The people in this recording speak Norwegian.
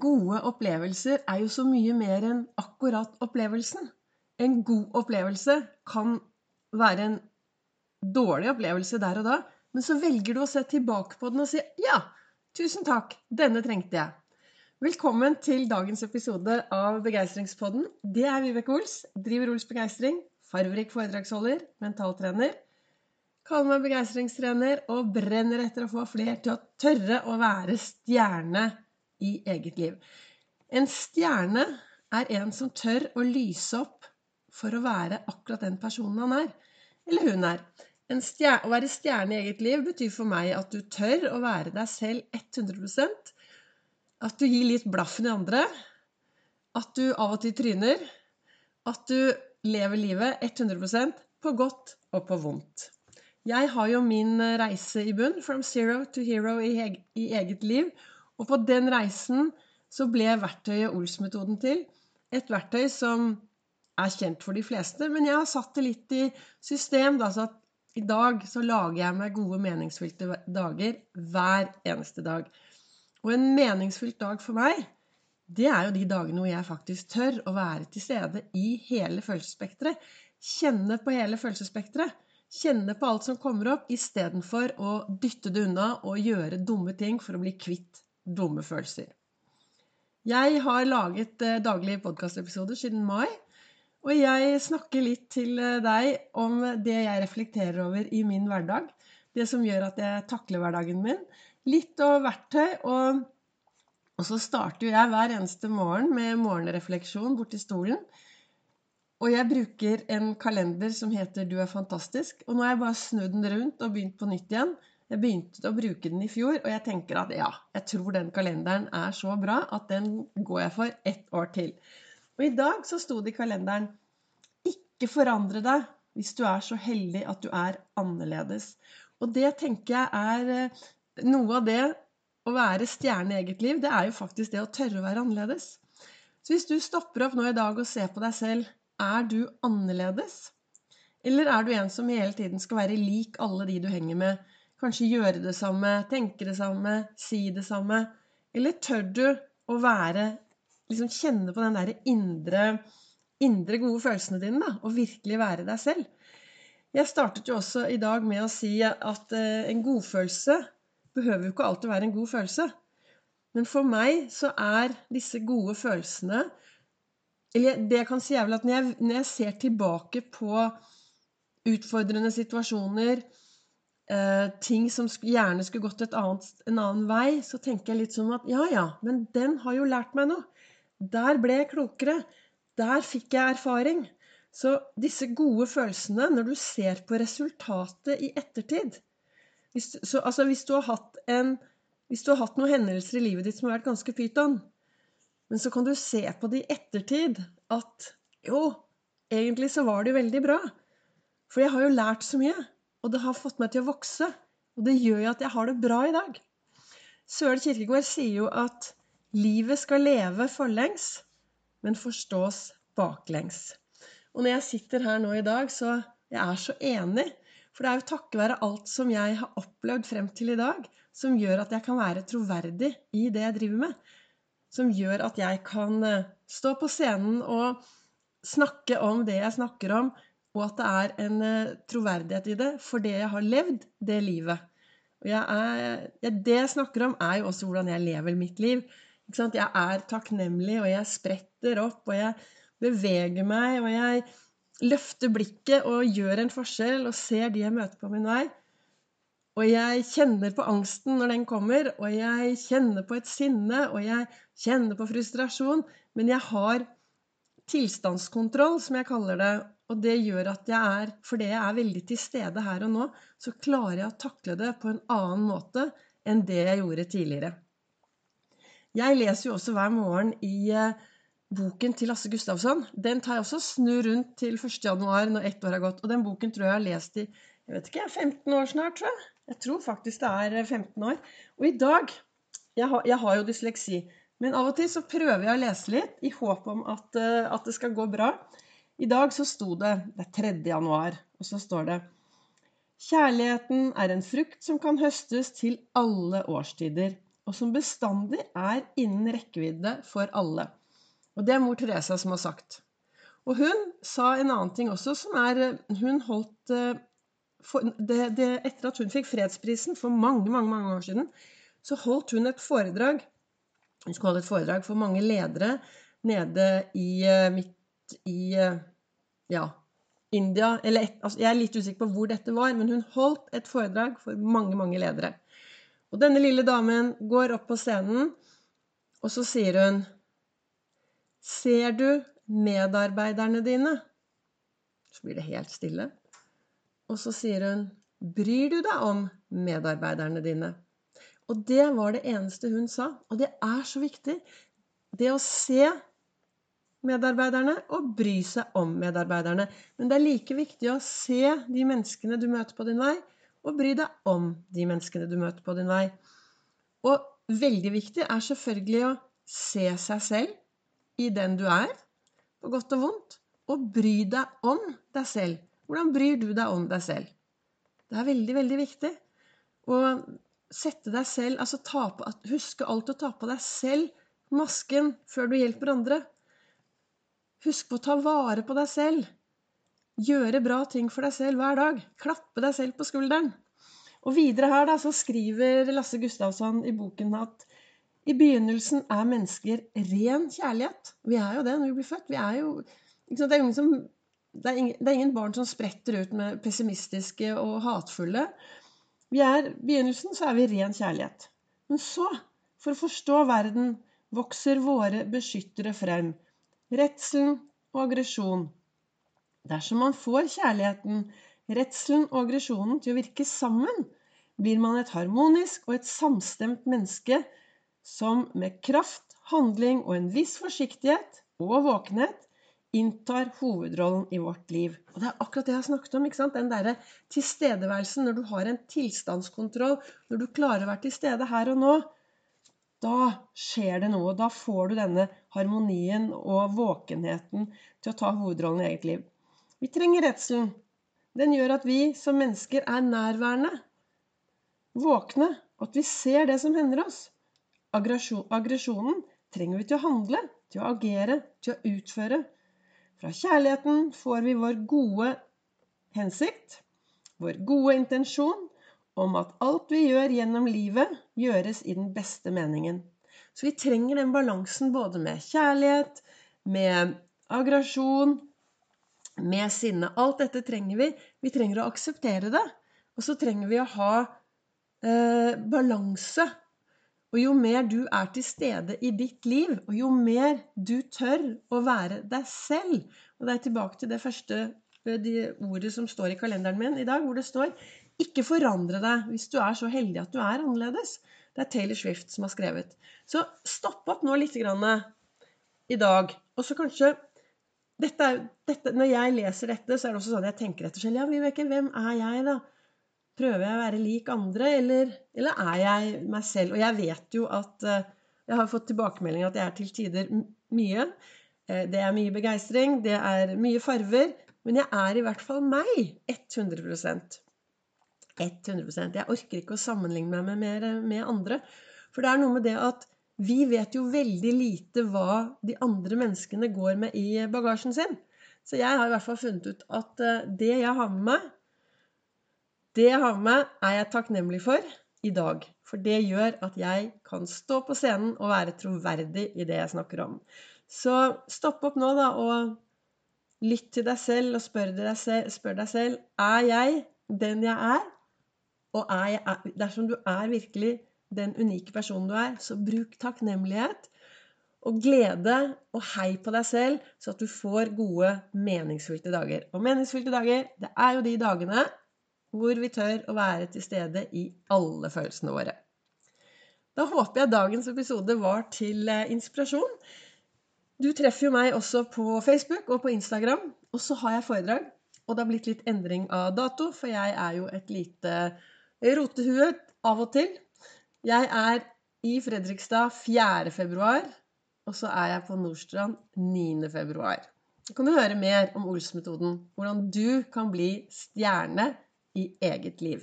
gode opplevelser er jo så mye mer enn akkurat opplevelsen. En god opplevelse kan være en dårlig opplevelse der og da, men så velger du å se tilbake på den og si ja, tusen takk, denne trengte jeg. Velkommen til dagens episode av Begeistringspodden. Det er Vibeke Ols. Driver Ols Begeistring. Farverik foredragsholder, mentaltrener. Kaller meg begeistringstrener og brenner etter å få flere til å tørre å være stjerne i eget liv. En stjerne er en som tør å lyse opp for å være akkurat den personen han er. Eller hun er. Stjerne, å være stjerne i eget liv betyr for meg at du tør å være deg selv 100% At du gir litt blaffen i andre. At du av og til tryner. At du lever livet 100% på godt og på vondt. Jeg har jo min reise i bunn, from zero to hero i, eget liv, og på den reisen så ble verktøyet Ols-metoden til. Et verktøy som er kjent for de fleste, men jeg har satt det litt i system. Da, så at i dag så lager jeg meg gode, meningsfylte dager hver eneste dag. Og en meningsfylt dag for meg, det er jo de dagene hvor jeg faktisk tør å være til stede i hele følelsesspekteret. Kjenne på hele følelsesspekteret. Kjenne på alt som kommer opp, istedenfor å dytte det unna og gjøre dumme ting for å bli kvitt dumme følelser. Jeg har laget eh, daglige podkastepisoder siden mai. Og jeg snakker litt til eh, deg om det jeg reflekterer over i min hverdag. Det som gjør at jeg takler hverdagen min. Litt av verktøy. Og, og så starter jeg hver eneste morgen med morgenrefleksjon borti stolen. Og jeg bruker en kalender som heter Du er fantastisk. Og nå har jeg bare snudd den rundt og begynt på nytt igjen. Jeg begynte å bruke den i fjor, og jeg tenker at ja, jeg tror den kalenderen er så bra at den går jeg for ett år til. Og i dag så sto det i kalenderen Ikke forandre deg hvis du er så heldig at du er annerledes. Og det tenker jeg er eh, noe av det å være stjerne i eget liv, det er jo faktisk det å tørre å være annerledes. Så hvis du stopper opp nå i dag og ser på deg selv, er du annerledes? Eller er du en som hele tiden skal være lik alle de du henger med? Kanskje gjøre det samme, tenke det samme, si det samme. Eller tør du å være Liksom kjenne på den derre indre, indre gode følelsene dine, da, og virkelig være deg selv. Jeg startet jo også i dag med å si at eh, en godfølelse behøver jo ikke alltid være en god følelse. Men for meg så er disse gode følelsene Eller det jeg kan si, er vel at når jeg, når jeg ser tilbake på utfordrende situasjoner, ting som gjerne skulle gått annet, en annen vei, så tenker jeg litt sånn at ja, ja, men den har jo lært meg noe. Der ble jeg klokere. Der fikk jeg erfaring. Så disse gode følelsene, når du ser på resultatet i ettertid hvis, så, altså, hvis, du en, hvis du har hatt noen hendelser i livet ditt som har vært ganske pyton, men så kan du se på det i ettertid at jo, egentlig så var det veldig bra. For jeg har jo lært så mye. Og det har fått meg til å vokse. Og det gjør jo at jeg har det bra i dag. Søren Kirkegård sier jo at livet skal leve forlengs, men forstås baklengs. Og når jeg sitter her nå i dag, så jeg er så enig. For det er jo takket være alt som jeg har opplevd frem til i dag, som gjør at jeg kan være troverdig i det jeg driver med. Som gjør at jeg kan eh, stå på scenen og snakke om det jeg snakker om, og at det er en eh, troverdighet i det for det jeg har levd det livet. Og jeg er, ja, det jeg snakker om, er jo også hvordan jeg lever mitt liv. Jeg er takknemlig, og jeg spretter opp, og jeg beveger meg, og jeg løfter blikket og gjør en forskjell og ser de jeg møter på min vei. Og jeg kjenner på angsten når den kommer, og jeg kjenner på et sinne, og jeg kjenner på frustrasjon, men jeg har tilstandskontroll, som jeg kaller det, og det gjør at jeg er Fordi jeg er veldig til stede her og nå, så klarer jeg å takle det på en annen måte enn det jeg gjorde tidligere. Jeg leser jo også hver morgen i eh, boken til Lasse Gustavsson. Den tar jeg også snu rundt til 1.1. når ett år har gått. Og den boken tror jeg jeg har lest i jeg vet ikke, 15 år snart, tror jeg. Jeg tror faktisk det er 15 eh, år. Og i dag jeg har, jeg har jo dysleksi. Men av og til så prøver jeg å lese litt i håp om at, eh, at det skal gå bra. I dag så sto det Det er 3. januar, og så står det Kjærligheten er en frukt som kan høstes til alle årstider. og som bestandig er innen rekkevidde for alle. Og det er mor Teresa som har sagt. Og hun sa en annen ting også, som er Hun holdt for, det, det, Etter at hun fikk fredsprisen for mange, mange, mange år siden, så holdt hun et foredrag Hun skulle holde et foredrag for mange ledere nede i midt i ja, India eller altså Jeg er litt usikker på hvor dette var, men hun holdt et foredrag for mange, mange ledere. Og denne lille damen går opp på scenen, og så sier hun Ser du medarbeiderne dine? Så blir det helt stille. Og så sier hun Bryr du deg om medarbeiderne dine? Og det var det eneste hun sa. Og det er så viktig. Det å se medarbeiderne og bry seg om medarbeiderne. Men det er like viktig å se de menneskene du møter på din vei, og bry deg om de menneskene du møter på din vei. Og veldig viktig er selvfølgelig å se seg selv i den du er, på godt og vondt, og bry deg om deg selv. Hvordan bryr du deg om deg selv? Det er veldig, veldig viktig. å sette deg selv Altså på, huske alltid å ta på deg selv masken før du hjelper andre. Husk på å ta vare på deg selv. Gjøre bra ting for deg selv hver dag. Klappe deg selv på skulderen. Og videre her da, så skriver Lasse Gustavsson i boken at i begynnelsen er mennesker ren kjærlighet. Vi er jo det når vi blir født. Vi er jo, det, er som, det, er ingen, det er ingen barn som spretter ut med pessimistiske og hatfulle. Vi er, I begynnelsen så er vi ren kjærlighet. Men så, for å forstå verden, vokser våre beskyttere frem redselen og aggresjon. Dersom man får kjærligheten, redselen og aggresjonen til å virke sammen, blir man et harmonisk og et samstemt menneske som med kraft, handling og en viss forsiktighet og våkenhet inntar hovedrollen i vårt liv. Og det er akkurat det jeg har snakket om. ikke sant? Den derre tilstedeværelsen når du har en tilstandskontroll, når du klarer å være til stede her og nå. Da skjer det noe. Da får du denne harmonien og våkenheten til å ta hovedrollen i eget liv. Vi trenger redselen. Den gjør at vi som mennesker er nærværende, våkne, og at vi ser det som hender oss. Aggresjonen trenger vi til å handle, til å agere, til å utføre. Fra kjærligheten får vi vår gode hensikt, vår gode intensjon, om at alt vi gjør gjennom livet, gjøres i den beste meningen. Så vi trenger den balansen både med kjærlighet, med aggresjon, med sinne. Alt dette trenger vi. Vi trenger å akseptere det. Og så trenger vi å ha eh, balanse. Og jo mer du er til stede i ditt liv, og jo mer du tør å være deg selv Og det er tilbake til det første eh, de ordet som står i kalenderen min i dag, hvor det står ikke forandre deg hvis du er så heldig at du er annerledes. Det er Taylor Swift som har skrevet. Så stopp opp nå litt grann i dag. Og så kanskje dette dette, Når jeg leser dette, så er det også sånn jeg tenker etter selv. Ja, Vibeke, hvem er jeg, da? Prøver jeg å være lik andre, eller, eller, er jeg meg selv? Og jeg vet jo at uh, Jeg har fått tilbakemelding at jeg er til tider mye. Uh, det er mye begeistring, det er mye farver. Men jeg er i hvert fall meg. 100% 100% Jeg orker ikke å sammenligne meg med, med, med andre. For det er noe med det at vi vet jo veldig lite hva de andre menneskene går med i bagasjen sin. Så jeg har i hvert fall funnet ut at eh, det jeg har med meg, det jeg har med er jeg takknemlig for i dag. For det gjør at jeg kan stå på scenen og være troverdig i det jeg snakker om. Så stopp opp nå, da, og lytt til deg selv og spør deg selv, spør deg selv er jeg den jeg er? Og er, dersom du er virkelig den unike personen du er, så bruk takknemlighet og glede og hei på deg selv, så at du får gode, meningsfylte dager. Og meningsfylte dager, det er jo de dagene hvor vi tør å være til stede i alle følelsene våre. Da håper jeg dagens episode var til eh, inspirasjon. Du treffer jo meg også på Facebook og på Instagram. Og så har jeg foredrag. Og det har blitt litt endring av dato, for jeg er jo et lite Rotehue av og til. Jeg er i Fredrikstad 4. februar, og så er jeg på Nordstrand 9. februar. Så kan du høre mer om Ols-metoden, hvordan du kan bli stjerne i eget liv.